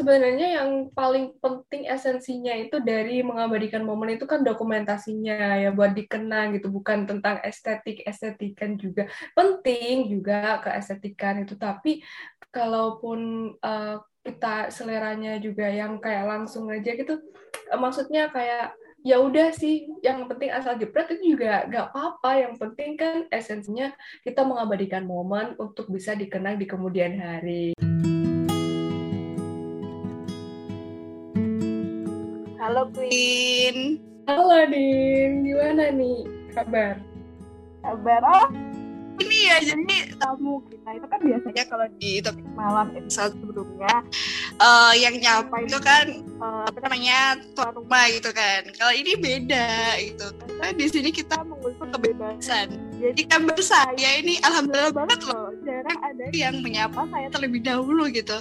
sebenarnya yang paling penting esensinya itu dari mengabadikan momen itu kan dokumentasinya ya buat dikenang gitu bukan tentang estetik. Estetikan juga penting juga keestetikan itu. Tapi kalaupun uh, kita seleranya juga yang kayak langsung aja gitu uh, maksudnya kayak ya udah sih yang penting asal jepret itu juga gak apa-apa. Yang penting kan esensinya kita mengabadikan momen untuk bisa dikenang di kemudian hari Halo Queen. Halo Din, gimana nih? Kabar? Kabar oh, ini ya jadi tamu kita itu kan biasanya kalau di topik malam episode sebelumnya uh, yang nyapa itu kan uh, apa namanya tuan rumah gitu kan. Kalau ini beda gitu. Karena di sini kita mengusung kebebasan. Jadi kabar saya ini alhamdulillah banget loh. Jarang ada yang menyapa saya terlebih dahulu gitu.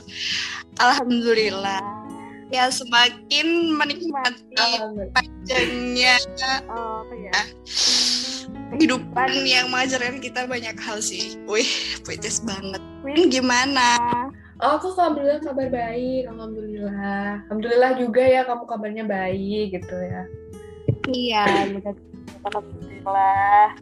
Alhamdulillah ya semakin menikmati panjangnya uh, apa ya kehidupan yang mengajarkan kita banyak hal sih. Wih, puitis banget. Win gimana? Oh, aku alhamdulillah kabar baik, alhamdulillah. Alhamdulillah juga ya kamu kabarnya baik gitu ya. Iya, alhamdulillah.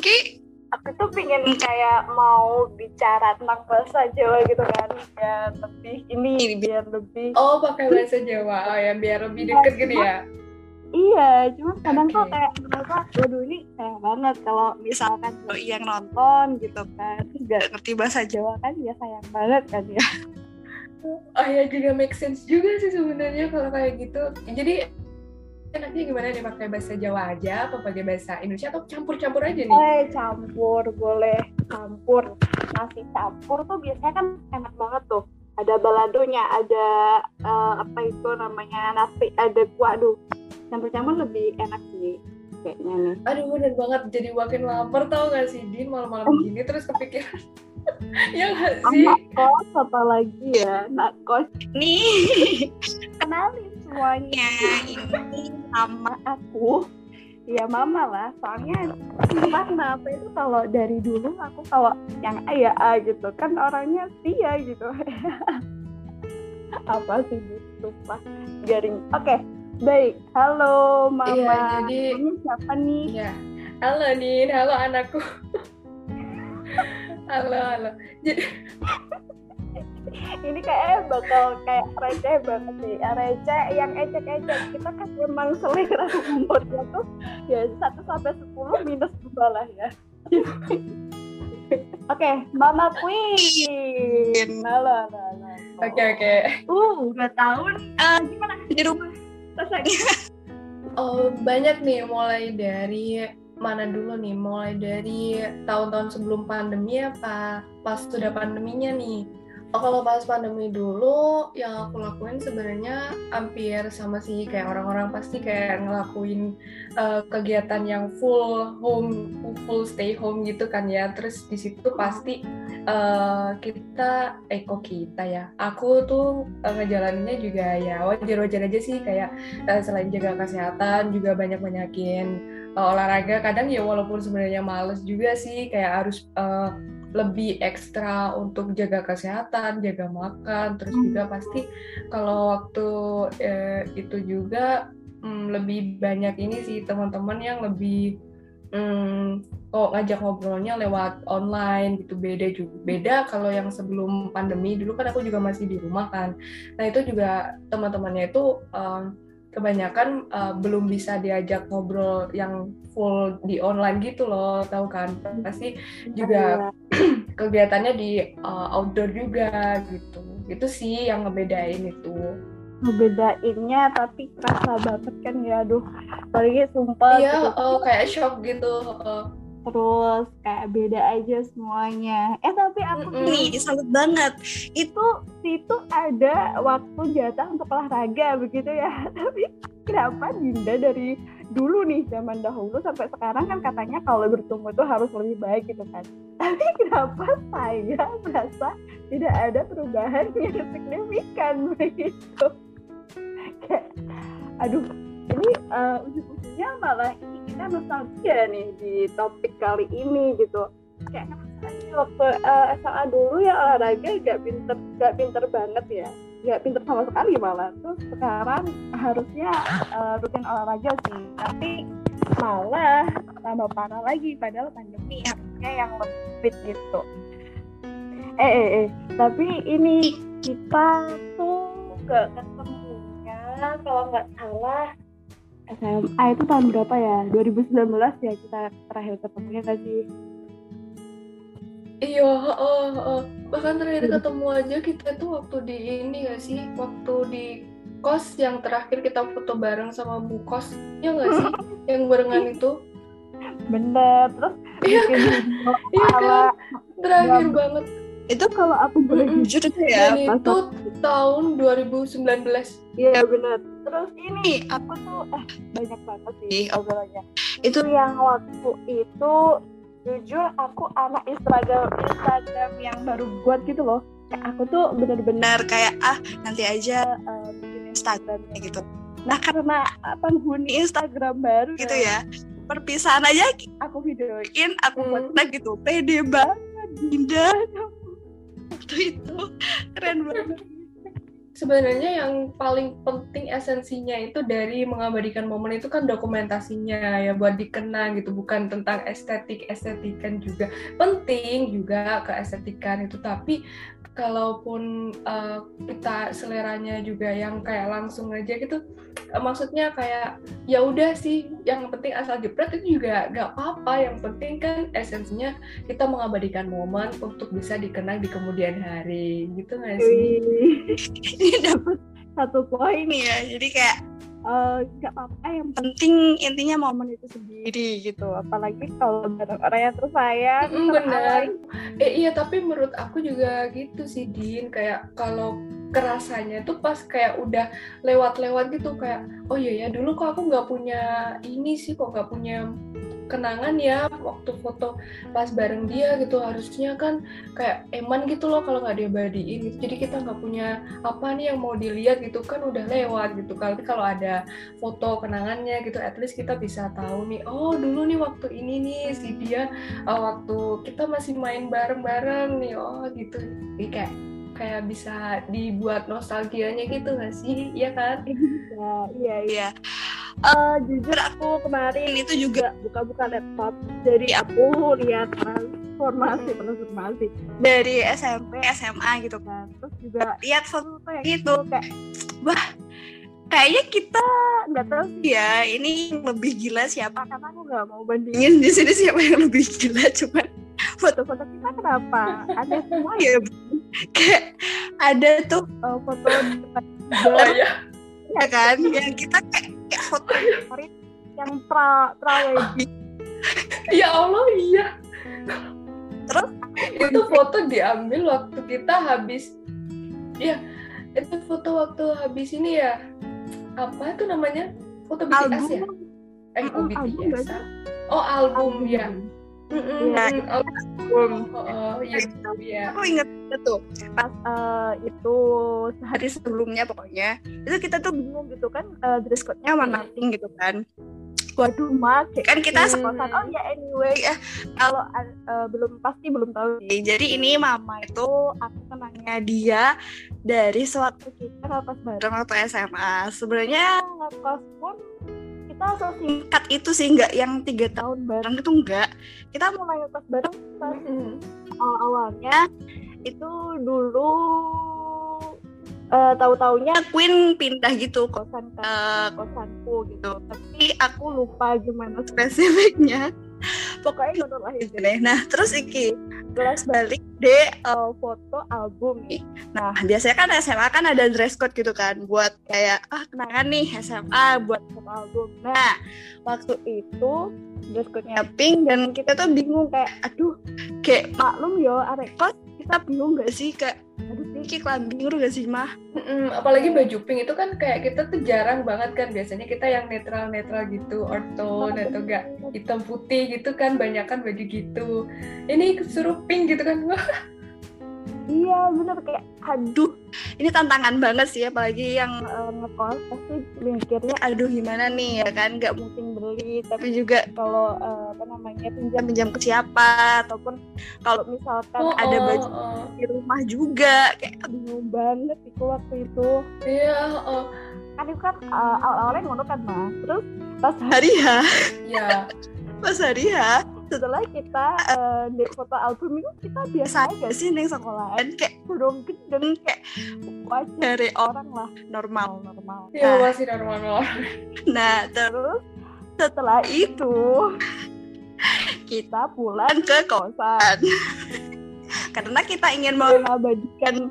Ki, aku tuh pengen kayak mau bicara tentang bahasa Jawa gitu kan biar lebih ini biar lebih oh pakai bahasa Jawa oh ya biar lebih deket gitu ya Iya, cuma kadang okay. tuh kayak apa, waduh ini sayang banget kalau misalkan yang nonton gitu kan, terus gak ngerti bahasa Jawa kan ya sayang banget kan ya. Oh ya juga make sense juga sih sebenarnya kalau kayak gitu. Jadi enaknya gimana nih pakai bahasa Jawa aja apa pakai bahasa Indonesia atau campur-campur aja nih? Eh campur boleh campur. Nasi campur tuh biasanya kan enak banget tuh. Ada baladonya, ada uh, apa itu namanya nasi, ada kuah. Aduh, campur-campur lebih enak sih kayaknya nih. Aduh bener banget jadi makin lapar tau gak sih Din malam-malam gini terus kepikiran ya gak sih? Anak kos apa lagi ya? Anak kos nih kenalin semuanya ini sama aku ya mama lah soalnya entah kenapa itu kalau dari dulu aku kalau yang A ya A gitu kan orangnya setia gitu apa sih gitu pak garing oke okay Baik, halo Mama. Iya, jadi ini siapa nih? Ya. Halo Nin, halo anakku. halo, halo. Jadi ini kayak bakal kayak receh banget sih receh yang ecek-ecek kita kan memang selera umurnya tuh ya satu sampai sepuluh minus dua lah ya Oke, okay, Mama Queen. Halo, halo, halo. Oke, okay, oke. Okay. Uh, udah tahun. Uh, gimana di rumah? rasanya? Oh, banyak nih mulai dari mana dulu nih? Mulai dari tahun-tahun sebelum pandemi apa pas sudah pandeminya nih? Oh, kalau pas pandemi dulu yang aku lakuin sebenarnya hampir sama sih. Kayak orang-orang pasti kayak ngelakuin uh, kegiatan yang full home full stay home gitu kan ya. Terus di situ pasti uh, kita eh kita ya? Aku tuh uh, ngejalaninnya juga ya wajar-wajar aja sih. Kayak uh, selain jaga kesehatan juga banyak banyakin uh, olahraga kadang ya walaupun sebenarnya males juga sih kayak harus uh, lebih ekstra untuk jaga kesehatan, jaga makan, terus juga hmm. pasti kalau waktu eh, itu juga hmm, lebih banyak ini sih teman-teman yang lebih hmm, kok ngajak ngobrolnya lewat online gitu beda juga beda kalau yang sebelum pandemi dulu kan aku juga masih di rumah kan nah itu juga teman-temannya itu um, kebanyakan uh, belum bisa diajak ngobrol yang full di online gitu loh tahu kan? Pasti juga iya. kegiatannya di uh, outdoor juga gitu. Itu sih yang ngebedain itu. Ngebedainnya tapi kerasa banget kan ya aduh. Apalagi sumpah iya gitu. oh kayak shock gitu uh terus kayak beda aja semuanya. Eh tapi aku mm -hmm. nih salut banget. Itu situ ada waktu jatah untuk olahraga begitu ya. Tapi kenapa Dinda dari dulu nih zaman dahulu sampai sekarang kan katanya kalau bertumbuh itu harus lebih baik gitu kan. Tapi kenapa saya merasa tidak ada perubahan yang signifikan begitu? Kayak aduh ini uh, ujung-ujungnya malah ini kita nostalgia nih di topik kali ini gitu. Kayak waktu uh, eh, SMA dulu ya olahraga gak pinter gak pinter banget ya. Nggak pinter sama sekali malah. Terus sekarang harusnya uh, rutin olahraga sih. Tapi malah tambah parah lagi padahal pandemi harusnya yang lebih fit gitu. Eh eh eh. Tapi ini kita tuh gak ketemunya kalau nggak salah SMA itu tahun berapa ya? 2019 ya kita terakhir ketemunya gak sih? Iya, oh, oh. bahkan terakhir ketemu aja kita tuh waktu di ini gak sih, waktu di kos yang terakhir kita foto bareng sama bu kos, ya gak sih, yang barengan itu? Bener, terus iya, iya kan, terakhir banget. Itu kalau aku boleh mm -hmm. jujur itu ya, Dan itu tahun 2019. Iya bener. Terus ini aku tuh eh banyak banget sih obrolannya. Itu yang waktu itu jujur aku anak Instagram Instagram yang baru buat gitu loh kayak aku tuh bener-bener kayak ah nanti aja uh, bikin Instagramnya gitu nah karena penghuni Instagram baru gitu ya perpisahan aja aku videoin aku hmm. buat tag gitu pede banget Dinda waktu itu. Keren banget. Sebenarnya yang paling penting esensinya itu dari mengabadikan momen itu kan dokumentasinya ya buat dikenang gitu. Bukan tentang estetik estetikan juga. Penting juga keestetikan itu. Tapi kalaupun uh, kita seleranya juga yang kayak langsung aja gitu uh, maksudnya kayak ya udah sih yang penting asal jepret itu juga gak apa-apa. Yang penting kan esensinya kita mengabadikan momen untuk bisa dikenang di kemudian hari. Gitu gak sih? Dapat satu poin ya. Jadi kayak Eh, nggak uh, apa-apa yang penting intinya momen itu sendiri gitu. Apalagi kalau bareng orang yang tersayang mm, benar. eh iya tapi menurut aku juga gitu sih Din. Kayak kalau kerasanya tuh pas kayak udah lewat-lewat gitu kayak oh iya ya dulu kok aku nggak punya ini sih kok nggak punya kenangan ya waktu foto pas bareng dia gitu. Harusnya kan kayak eman gitu loh kalau nggak diabadiin gitu. Jadi kita nggak punya apa nih yang mau dilihat gitu. Kan udah lewat gitu. Kalau kalau ada foto kenangannya gitu at least kita bisa tahu nih oh dulu nih waktu ini nih si dia uh, waktu kita masih main bareng-bareng nih. Oh gitu. Jadi kayak kayak bisa dibuat nostalgianya gitu nggak sih? Iya kan? Iya iya. Iya uh, jujur aku kemarin itu juga buka-buka laptop. Jadi aku lihat transformasi transformasi dari SMP SMA gitu kan. Terus juga lihat foto kayak gitu kayak wah kayaknya kita nggak tahu sih ya ini lebih gila siapa. Karena aku nggak mau bandingin di sini siapa yang lebih gila cuman foto-foto kita kenapa? Ada semua ya. Kayak ada tuh uh, foto depan oh, ya. ya kan yang kita kayak favorit yang pra pra wedding ya Allah iya. Terus? Itu foto diambil waktu kita habis ya itu foto waktu habis ini ya apa itu namanya? Foto BTS album. ya? Eh oh, BTS oh album, album. ya Iya, album. Oh, iya, iya. Aku inget tuh pas uh, itu sehari sebelumnya pokoknya itu kita tuh bingung gitu kan uh, dress code-nya warna pink gitu kan. Waduh mak, kan kita sekosan. Oh ya anyway, ya kalau uh, belum pasti belum tahu sih. Jadi ini mama itu aku kenangnya dia dari suatu kita pas bareng waktu SMA. Sebenarnya pas pun kita singkat itu sih nggak yang tiga tahun bareng itu enggak kita mulai pas bareng pas mm awal awalnya itu dulu uh, tahu taunya Queen pindah gitu kosan ke kosanku gitu. Tapi aku lupa gimana spesifiknya. Pokoknya nonton lahir deh. Nah terus iki kelas balik deh uh, foto album nih. Nah biasanya kan SMA kan ada dress code gitu kan buat kayak ah kenangan nih SMA buat foto album. Nah waktu itu dress code-nya pink dan kita tuh bingung kayak aduh kayak maklum yo arek kos kita bingung gak sih? Kayak aduh Pinky kelambi gak sih mah? Mm, apalagi baju pink itu kan kayak kita tuh jarang banget kan biasanya kita yang netral netral gitu or tone atau enggak hitam putih gitu kan banyak kan baju gitu. Ini suruh pink gitu kan iya bener kayak aduh. Ini tantangan banget sih apalagi yang uh, ngekos pasti mikirnya aduh gimana nih ya kan nggak mungkin beli tapi juga kalau uh, apa namanya pinjam pinjam ke siapa ataupun kalau misalkan oh, ada baju oh, oh. di rumah juga kayak bingung banget itu waktu itu. Iya oh. kan itu kan uh, awal-awalnya ngono kan mas? Terus pas hari ya pas hari ya setelah kita uh, di foto album itu kita biasa aja sih neng sekolahan kayak belum gendeng kayak wajar dari orang lah. normal. Normal. Iya nah, masih normal normal. Nah terus? Setelah itu kita pulang ke kosan. karena kita ingin mengabadikan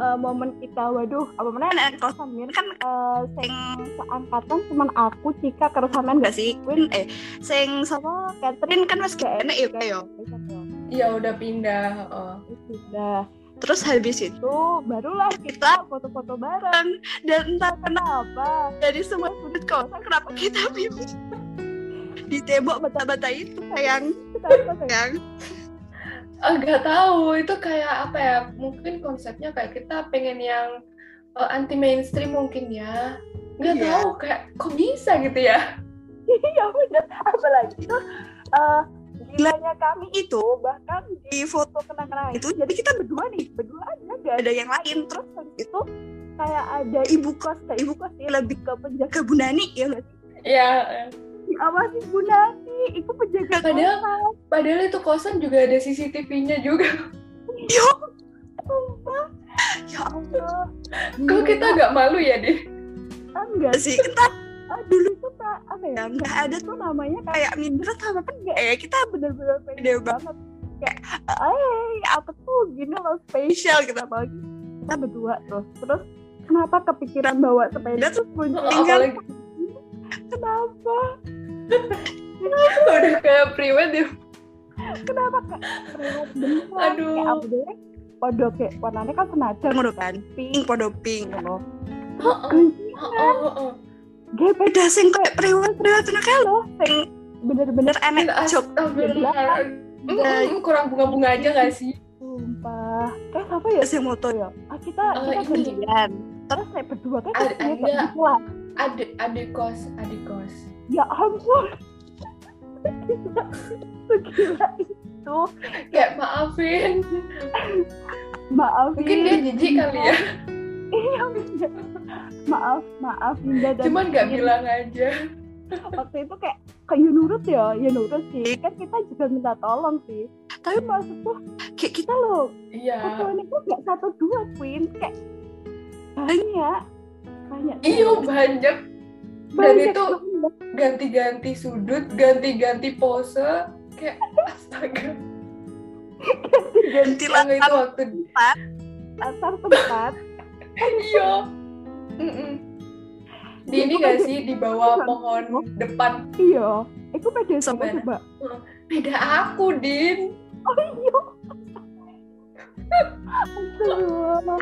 uh, momen kita waduh apa mana kosan ini kan uh, sing seangkatan cuman aku Cika keresamen gak sih? Queen eh sing sama Catherine kan mas gak enak ya kayak iya udah pindah oh. pindah. Terus habis itu barulah kita foto-foto bareng. dan entah kenapa dari semua sudut kawasan kenapa kita pilih di tembok bata-bata itu sayang. Kenapa sayang nggak tahu. Itu kayak apa ya? Mungkin konsepnya kayak kita pengen yang uh, anti mainstream mungkin ya. Nggak yeah. tahu kayak kok bisa gitu ya? Iya benar apalagi itu uh, gilanya kami itu bahkan di foto kenang-kenangan itu jadi kita berdua nih berdua aja nggak ada yang lain terus habis itu kayak ada ibu kos kayak ibu kos sih lebih ke penjaga Bu Nani ya nggak sih? Iya diawasi Bu Nani. Itu penjaga padahal kosan. padahal itu kosan juga ada CCTV-nya juga. Yo ya Allah kok kita nggak malu ya deh enggak sih. Kita ah, dulu tuh tak apa ya? Nggak ada tuh namanya kayak minder sama apa enggak. Ya kita bener-bener pede banget. kayak eh apa tuh? Gini loh spesial kita gitu, apalagi kita berdua terus. Terus kenapa kepikiran bawa sepeda terus tinggal oh, kenapa udah kayak priwet ya. Kenapa kak aduh. Kayak apa deh? Podo kayak warnanya kan senajan ngono kan? pink. Podo pink. Ngono oh oh oh Gak beda sing kayak priwet priwet tuh lo sing bener-bener enak cok. Kurang bunga-bunga aja gak sih? Sumpah. Kayak apa ya? Sing moto. Ya ah, kita uh, kita gantian terus saya berdua kan ada adik adik kos adik kos ya ampun. Segila itu. Kayak maafin. Maafin. Mungkin dia jijik kali ya. Iya maaf maaf Dinda dan cuman nggak bilang aja. Waktu itu kayak kayak ya nurut ya ya nurut sih. Kan kita juga minta tolong sih. Tapi maksud tuh kayak kita loh iya. ini tuh nggak satu dua Queen. Kayak banyak. Banyak. Iya banyak. Dan itu ganti-ganti sudut ganti-ganti pose kayak astaga. Ganti-ganti latar itu waktu tempat. Latar tempat. Iya. Di ini gak sih? Di bawah pohon depan. Iya. Itu beda sama coba. Beda aku din. Oh iya. Aduh.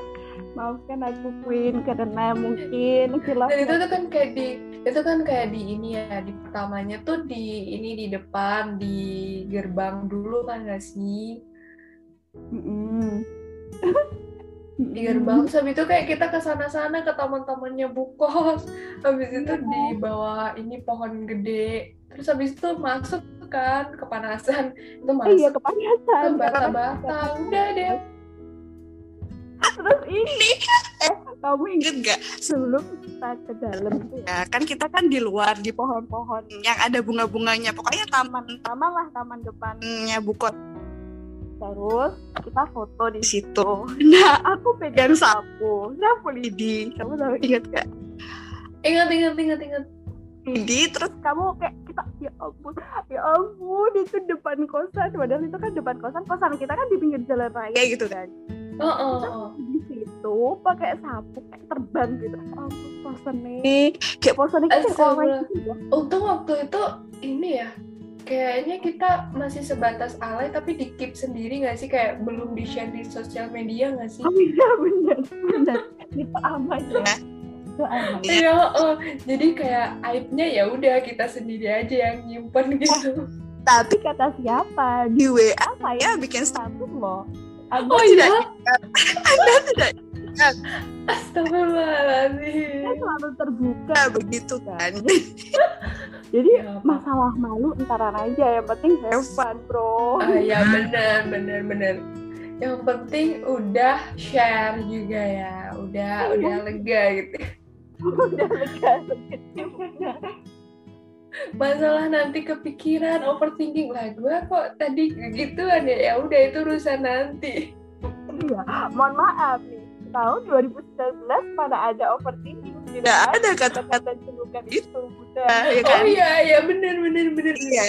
Maafkan aku Queen karena mungkin dan itu tuh kan kayak di itu kan kayak di ini ya di pertamanya tuh di ini di depan di gerbang dulu kan gak sih? Mm di gerbang. Terus habis itu kayak kita ke sana-sana ke taman-tamannya bukos habis itu di iya. bawah ini pohon gede. Terus habis itu masuk kan kepanasan. Itu masuk. iya kepanasan bata-bata. Udah deh terus ini. Eh kamu inget gak sebelum kita ke dalam tuh ya? Kan kita kan di luar di pohon-pohon yang ada bunga-bunganya. Pokoknya taman. Taman lah taman depannya bukot terus kita foto di situ. Nah aku pegang sapu. Sapu lidi. Kamu tahu inget gak ingat ingat ingat ingat. Lidi terus? Kamu kayak kita ya ampun ya ampun itu depan kosan. Padahal itu kan depan kosan. Kosan kita kan di pinggir jalan raya gitu kan oh, oh, oh. di situ pakai sapu kayak terbang gitu. Oh posen nih. Kayak posen kayak gitu untung waktu itu ini ya kayaknya kita masih sebatas alay tapi di keep sendiri nggak sih? Kayak belum di share di sosial media nggak sih? Oh iya benar benar itu aman. Ya. Iya, oh, jadi kayak aibnya ya udah kita sendiri aja yang nyimpen gitu. Tapi kata siapa? Di WA saya bikin status loh Anda Oh tidak iya? ingat. Anda tidak ingat. Astagfirullahaladzim. Kan selalu terbuka Nah, begitu kan. jadi Ya, Pak. masalah malu entaran aja yang penting have fun bro Ah, ya benar benar benar. Yang penting udah share juga ya, udah Iya. udah lega gitu. udah lega Masalah nanti kepikiran overthinking. Lah, gue kok tadi gituan ya, ya udah itu urusan nanti. iya mohon maaf nih. Tahun 2019 mana ada overthinking Tidak ada kata-kata kata julukan itu. itu udah ya Oh kan. iya iya benar benar benar. Iya.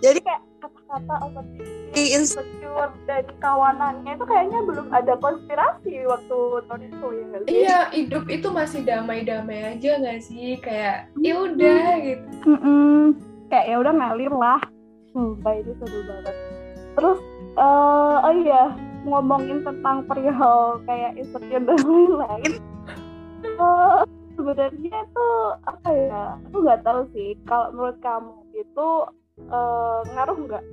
Jadi kayak kata-kata overthinking ins- insecure dan kawanannya itu kayaknya belum ada konspirasi waktu tahun itu ya nggak sih? Iya hidup itu masih damai-damai aja nggak sih kayak ya udah gitu. Mm-mm. kayak ya udah ngalir lah sumpah ini seru banget terus eh oh iya ngomongin tentang perihal kayak insecure dan lain-lain Eh, sebenarnya tuh apa ya aku nggak tahu sih. Kalau menurut kamu itu eh, ngaruh nggak?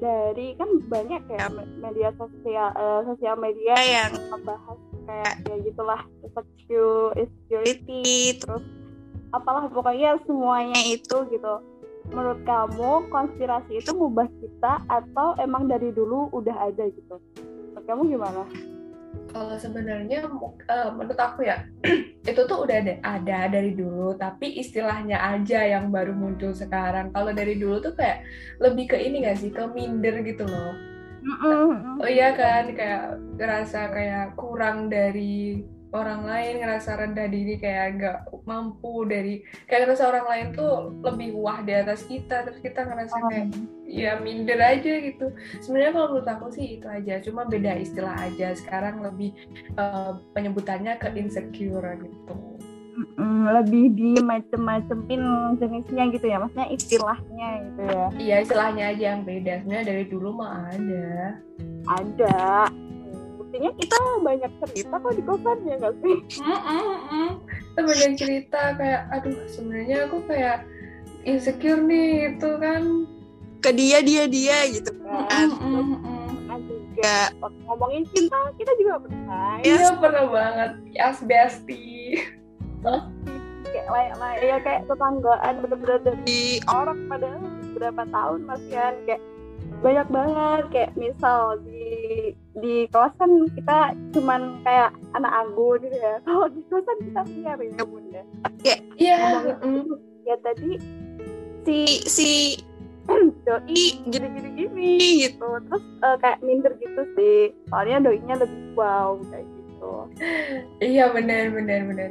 Dari kan banyak ya me- media sosial eh, sosial media yang membahas kayak ya gitulah insecurity. terus apalah pokoknya semuanya itu gitu. Menurut kamu konspirasi itu ngubah kita atau emang dari dulu udah ada gitu? Menurut kamu gimana Kalau sebenarnya eh, menurut aku ya itu tuh udah ada, ada dari dulu, tapi istilahnya aja yang baru muncul sekarang. Kalau dari dulu tuh kayak lebih ke ini gak sih, ke minder gitu loh. Oh iya kan, kayak ngerasa kayak kurang dari orang lain, ngerasa rendah diri kayak nggak mampu dari kayak ngerasa orang lain tuh lebih wah di atas kita, terus kita ngerasa kayak ya minder aja gitu. Sebenarnya kalau menurut aku sih itu aja, cuma beda istilah aja. Sekarang lebih eh, penyebutannya ke insecure gitu. Lebih di macem-macemin jenisnya gitu ya maksudnya istilahnya gitu ya Iya istilahnya aja yang beda. Sebenarnya dari dulu mah ada. ada buktinya kita banyak cerita kok di kosan ya nggak sih Kita banyak cerita kayak, aduh sebenarnya aku kayak insecure nih itu kan. ke dia dia dia gitu kan. kan juga waktu ngomongin cinta kita juga pernah ya Iya pernah banget. Yes bestie. kayak layak layak ya kayak tetanggaan bener-bener dari orang padahal berapa tahun mas kan kayak banyak banget kayak misal di di kelas kan kita cuman kayak anak anggur gitu ya kalau di kosan kita punya ya bunda Iya. Ngomongin mm. ya tadi si Si doi gini-gini gini gitu terus eh, kayak minder gitu sih soalnya doinya lebih wow kayak gitu Iya benar benar benar.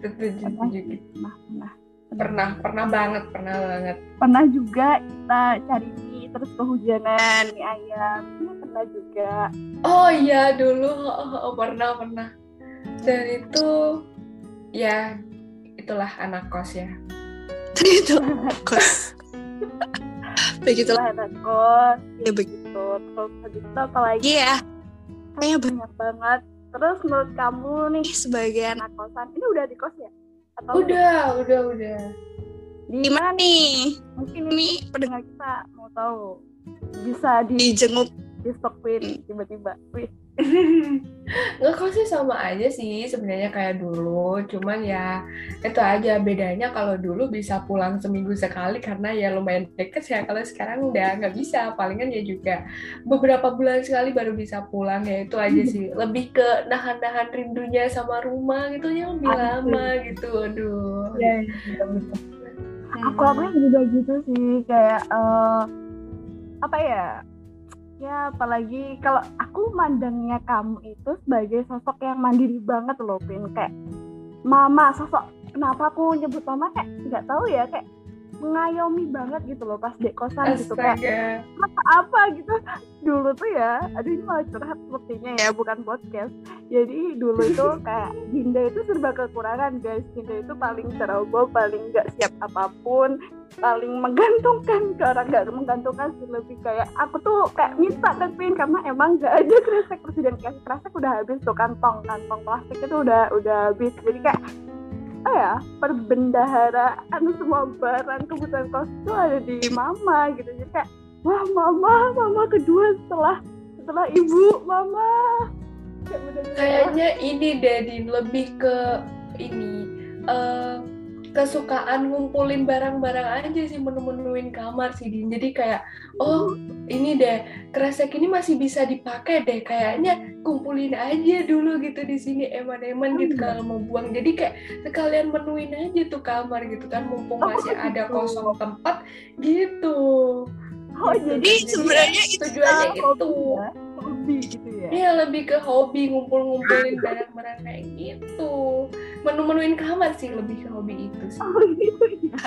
Setuju setuju. gitu. nah nah Pernah pernah banget pernah banget. pernah juga kita cari mie terus kehujanan mie ayam ini pernah juga Oh iya dulu oh, oh, pernah pernah. Dan itu ya itulah anak kos ya. itu kos. Begitulah lah anak kos ya begitu. gitu terus habis itu apa lagi Iya. Kayak banyak banget terus menurut kamu nih sebagai anak anak kosan ini udah di kos ya atau Udah? Udah udah. di di mana nih? mungkin Ini pendengar kita mau tahu. Bisa di dijenguk. di stokin tiba-tiba. Wih Nggak kok sih sama aja sih sebenarnya kayak dulu. Cuman ya itu aja bedanya kalau dulu bisa pulang seminggu sekali karena ya lumayan deket ya. Kalau sekarang udah nggak bisa. Palingan ya juga beberapa bulan sekali baru bisa pulang ya itu aja sih. Lebih ke nahan-nahan rindunya sama rumah gitu ya lebih Asli. lama gitu. Aduh. Iya, aku aku juga gitu sih kayak eh, apa ya ya apalagi kalau aku mandangnya kamu itu sebagai sosok yang mandiri banget loh Pin. Kayak mama sosok kenapa aku nyebut mama? Kayak nggak tahu ya kayak mengayomi banget gitu loh pas di kosan gitu. Kayak Astaga. apa apa? gitu. Dulu tuh ya aduh ini malah curhat sepertinya ya bukan podcast. Jadi dulu itu kayak Dinda itu serba kekurangan guys. Dinda itu paling ceroboh paling nggak siap apa pun paling menggantungkan ke orang nggak menggantungkan sih lebih kayak aku tuh kayak minta tapi karena emang nggak ada kresek presiden kasih kresek udah habis tuh kantong kantong plastik itu udah udah habis. Jadi kayak apa ya perbendaharaan semua barang kebutuhan kos itu ada di mama gitu. Jadi kayak wah mama mama kedua setelah setelah ibu mama. Kayak Kayaknya ini Dedin lebih ke ini eh, kesukaan ngumpulin barang-barang aja sih menu-menuin kamar sih Din. Jadi kayak oh ini deh kresek ini masih bisa dipakai deh kayaknya kumpulin aja dulu gitu di sini eman-eman gitu Hmm. kalau mau buang. Jadi kayak sekalian menuin aja tuh kamar gitu kan mumpung Oh, masih ada gitu. kosong tempat gitu. oh Gitu. jadi Jadi sebenarnya itu tujuannya itu. hobi ya hobi gitu ya Iya lebih ke hobi ngumpul-ngumpulin barang-barang kayak gitu. Menu-menuin kamar sih lebih ke hobi itu sih. oh gitu ya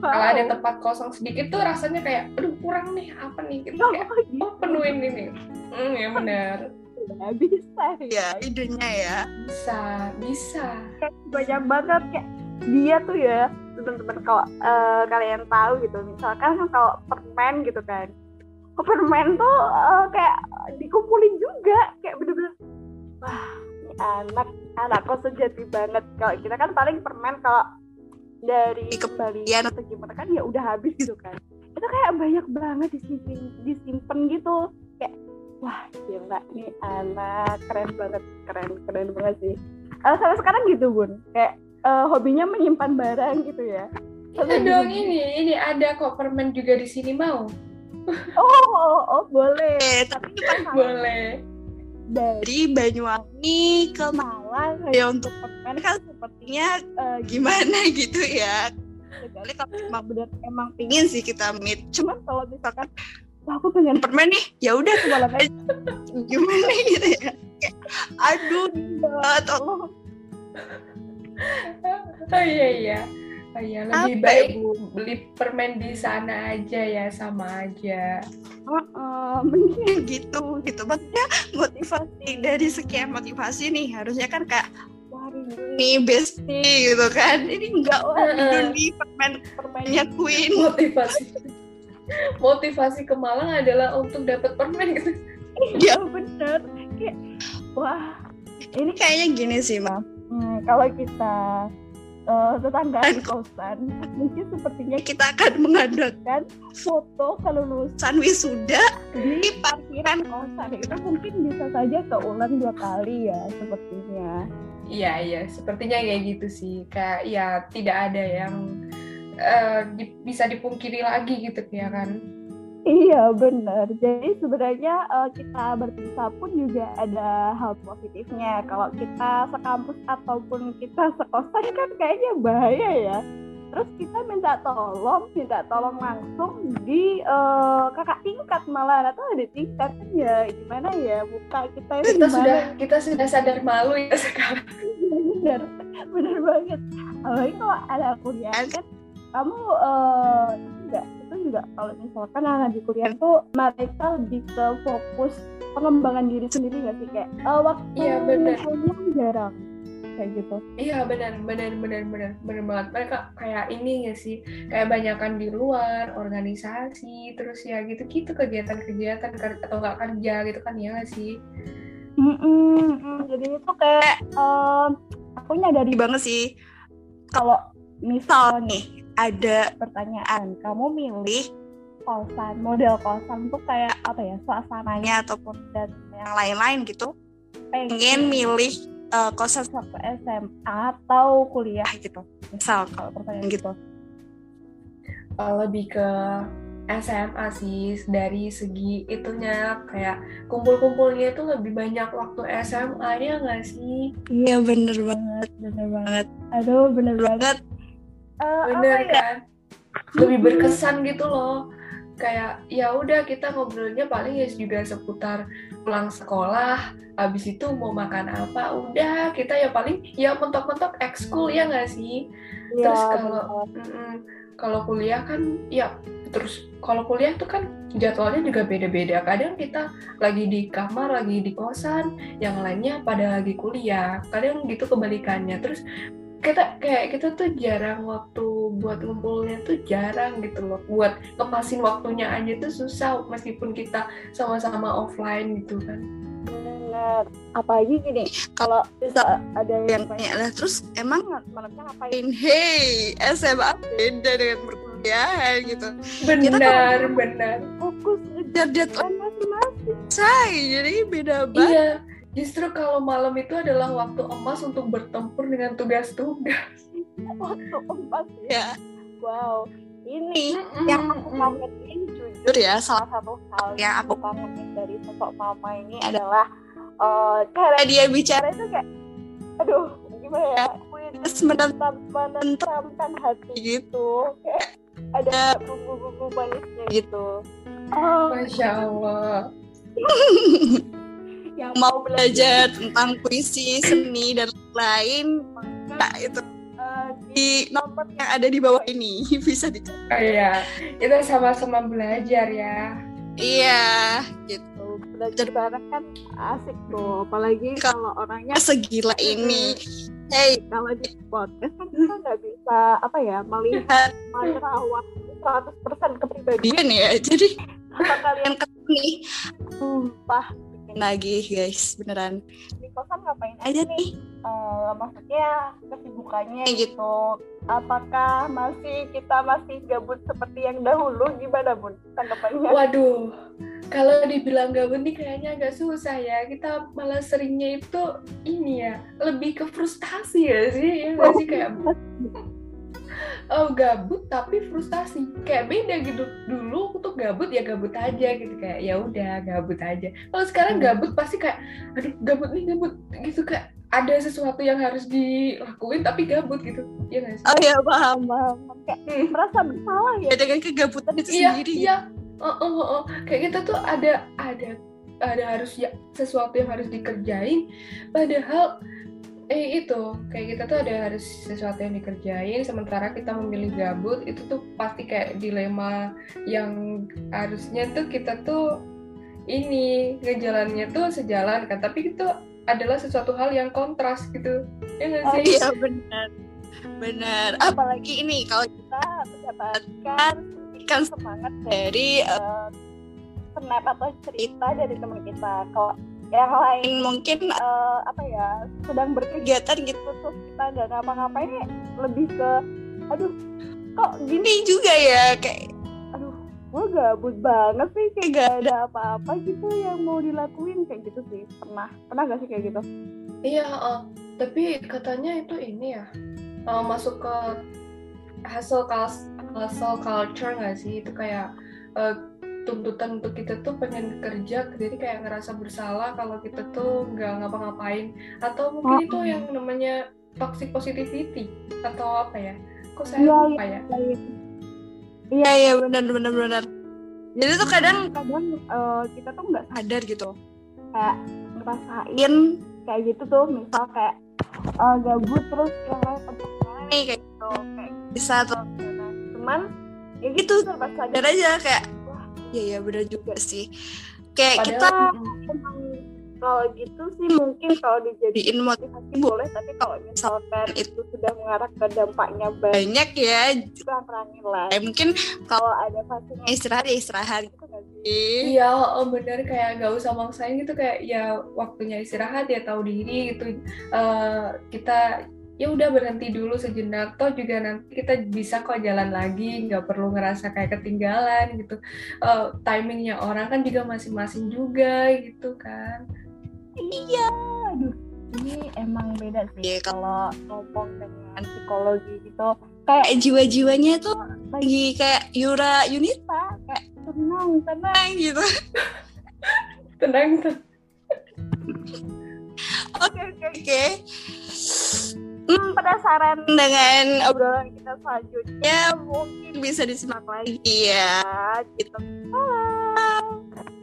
Kalau ada tempat kosong sedikit tuh rasanya kayak, aduh kurang nih apa nih? Gitu kayak, oh, gitu. oh penuhin ini. Hmm ya benar. ya bisa ya ya idenya ya Bisa, bisa. kayak banyak banget kayak dia tuh ya teman-teman kalau eh, kalian tahu gitu misalkan kalau permen gitu kan permen tuh eh, kayak dikumpulin juga kayak bener-bener wah anak anak kok sejati banget. Kalau kita kan paling permen kalau dari Di kembalian atau gimana kan ya udah habis gitu kan. Itu kayak banyak banget disimpan disimpan gitu. Kayak wah gila nih anak keren banget keren keren banget sih. Eh, sampai sekarang gitu bun. Kayak eh, hobinya menyimpan barang gitu ya. Kita dong ini, ini ada kok permen juga di sini mau. oh oh, oh boleh. Eh tapi itu kan Boleh. Dari Banyuwangi ke Malang. Ya untuk permen kan sepertinya eh, gimana gitu ya. Kecuali kalau emang bener emang pingin sih kita meet. Cuman kalau misalkan aku pengen permen nih ya udah ke Malang aja. gimana gitu ya. Aduh tolong Oh iya iya. Oh iya lebih Apa, baik Ibu? beli permen di sana aja ya sama aja. Eh, mending gitu gitu maksudnya motivasi dari sekian motivasi nih harusnya kan kayak ini bestie gitu kan ini enggak wah Heeh. ini permen permennya queen Motivasi. Motivasi ke Malang adalah untuk dapat permen gitu. ya bener kayak wah ini kayaknya gini sih mam hmm, kalau kita eh, tetanggaan kosan mungkin sepertinya kita akan mengadakan foto kelulusan san wisuda di di parkiran kosan itu mungkin bisa saja keulang dua kali ya sepertinya Iya iya, sepertinya kayak gitu sih. Kayak ya tidak ada yang eh, di- bisa dipungkiri lagi gitu ya kan. Iya benar. Jadi sebenarnya eh, kita berpisah pun juga ada hal positifnya. Kalau kita sekampus ataupun kita sekosan kan kayaknya bahaya ya. Terus kita minta tolong, minta tolong langsung di eh, kakak tingkat malah atau ada tingkat ya gimana ya muka kita itu Kita gimana? sudah kita sudah sadar malu ya sekarang. bener bener banget. Apalagi kalau ada kuliah kan kamu itu juga itu juga kalau misalkan anak di kuliah tuh mereka lebih ke fokus pengembangan diri sendiri nggak sih kayak eh, waktu Iya, bener. jarang kayak gitu Iya benar benar benar benar benar banget. Mereka kayak ini ya sih, kayak banyakan di luar organisasi, terus ya gitu-gitu kegiatan-kegiatan ker- atau nggak kerja gitu kan ya nggak sih. Mm-mm, mm. jadi itu kayak eh, aku nyadari banget sih kalau misal nih ada pertanyaan kamu milih kosan model kosan tuh kayak apa ya suasananya ataupun dan yang lain-lain gitu? Pengen pengen milih eh, kosan satu SMA atau kuliah gitu misal kalau pertanyaan gitu. Lebih ke SMA sih dari segi itunya kayak kumpul-kumpulnya itu lebih banyak waktu SMA ya nggak sih? iya bener banget. Bener banget banget. Aduh bener banget Eh, Bener apa ya kan? Lebih berkesan gitu loh. Kayak ya udah kita ngobrolnya paling ya juga seputar pulang sekolah, habis itu mau makan apa, udah kita ya paling ya mentok-mentok ekskul ya nggak sih? Iya, Terus kalau kalau kuliah kan ya terus kalau kuliah tuh kan jadwalnya juga beda-beda. Kadang kita lagi di kamar, lagi di kosan, yang lainnya pada lagi kuliah. Kadang gitu kebalikannya. Terus kita kayak kita tuh jarang waktu buat ngumpulnya tuh jarang gitu loh. Buat ngepasin waktunya aja tuh susah meskipun kita sama-sama offline gitu kan. bener. Apalagi gini kalau bisa ada yang tanya lah. Terus emang malamnya ngapain? Hey SMA beda dengan perkuliahan gitu. Benar, benar. fokus ngejar deadline masing-masing. Selesai jadi beda banget. Iya, justru kalau malam itu adalah waktu emas untuk bertempur dengan tugas-tugas. waktu empat ya? Ya. Wow. Ini yang aku kangenin jujur jujur ya salah satu hal yang aku kangenin dari sosok mama ini adalah eh, cara dia bicara. itu kayak aduh gimana ya? Terus menentam menentamkan hati gitu. kayak ada bumbu-bumbu manisnya gitu. Oh, Masya Allah. yang mau belajar tentang puisi seni dan lain maka itu eh, di nomor yang ada di bawah ini bisa dicek Oh, iya, kita sama-sama belajar ya. iya gitu. Belajar bareng kan asik tuh apalagi kalau orangnya segila ini. Hey kalau di podcast kan kita nggak bisa apa ya melihat merawat 100% kepribadian Dian ya jadi apa kalian ketemu nih sumpah lagi guys beneran. Di kosan ngapain aja nih? Eh, maksudnya kesibukannya Kayak gitu. apakah masih kita masih gabut seperti yang dahulu? Gimana bun tanggapannya? Waduh, kalau dibilang gabut nih kayaknya agak susah ya. Kita malah seringnya itu ini ya, lebih ke frustasi ya sih, ya nggak sih kayak oh gabut tapi frustasi. Kayak beda gitu. Dulu aku tuh gabut ya gabut aja gitu. Kayak ya udah gabut aja. Kalau sekarang gabut pasti kayak aduh gabut nih gabut. Gitu kayak ada sesuatu yang harus dilakuin tapi gabut gitu. Ya nggak sih? Oh ya paham paham. Kayak Hmm. merasa bersalah ya. Ya dengan kegabutan itu iya sendiri. iya. Oh, oh, oh, oh. kayak kita tuh ada ada ada harus ya sesuatu yang harus dikerjain. Padahal eh itu. Kayak kita tuh ada harus sesuatu yang dikerjain sementara kita memilih gabut itu tuh pasti kayak dilema yang harusnya tuh kita tuh ini ngejalannya tuh sejalan kan. Tapi itu adalah sesuatu hal yang kontras gitu. Ya nggak Oh, sih? iya benar. Benar. Apalagi ini kalau kita mendapatkan kan semangat dari eh, snap atau cerita dari teman kita. Kalau yang lain mungkin eh, apa ya sedang berkegiatan gitu terus kita nggak ngapa-ngapain lebih ke aduh kok gini? Ini juga ya kayak aduh gue gabut banget sih kayak gak ada apa-apa gitu yang mau dilakuin kayak gitu sih. Pernah pernah gak sih kayak gitu? Iya, eh, tapi katanya itu ini ya eh, masuk ke hustle hustle culture nggak sih? Itu kayak eh, tuntutan untuk kita tuh pengen kerja, jadi kayak ngerasa bersalah kalau kita tuh nggak ngapa-ngapain. Atau mungkin itu yang namanya toxic positivity atau apa ya? Kok saya Iya, lupa ya? iya iya benar benar benar jadi tuh kadang kadang eh, kita tuh nggak sadar gitu kayak ngerasain kayak gitu tuh misal kayak eh, gabut terus yang lain tempat kayak gitu kayak bisa tuh cuman ya gitu serba sadar aja kayak iya iya benar juga sih. Kayak kita Padahal emang kalau gitu sih mungkin kalau dijadiin motivasi boleh tapi kalau misalkan itu. sudah mengarah ke dampaknya banyak banyak ya. kurang-kurangin lah kayak mungkin kalau ada fasenya istirahat ya istirahat. gitu kan sih? Iya, oh bener. Kayak nggak usah maksain gitu. Kayak ya waktunya istirahat ya tahu diri gitu. Eh, kita ya udah berhenti dulu sejenak. Toh juga nanti kita bisa kok jalan lagi, nggak perlu ngerasa kayak ketinggalan gitu. Eh, timingnya orang kan juga masing-masing juga gitu kan. iya aduh ini emang beda sih Iya, kalau ngomong dengan psikologi gitu kayak jiwa-jiwanya tuh lagi kayak Yura Yunita kayak tenang tenang tenang gitu Tenang, tenang. oke oke oke hmm, penasaran dengan obrolan kita selanjutnya. Ya mungkin bisa disimak lagi ya. Gitu. Bye.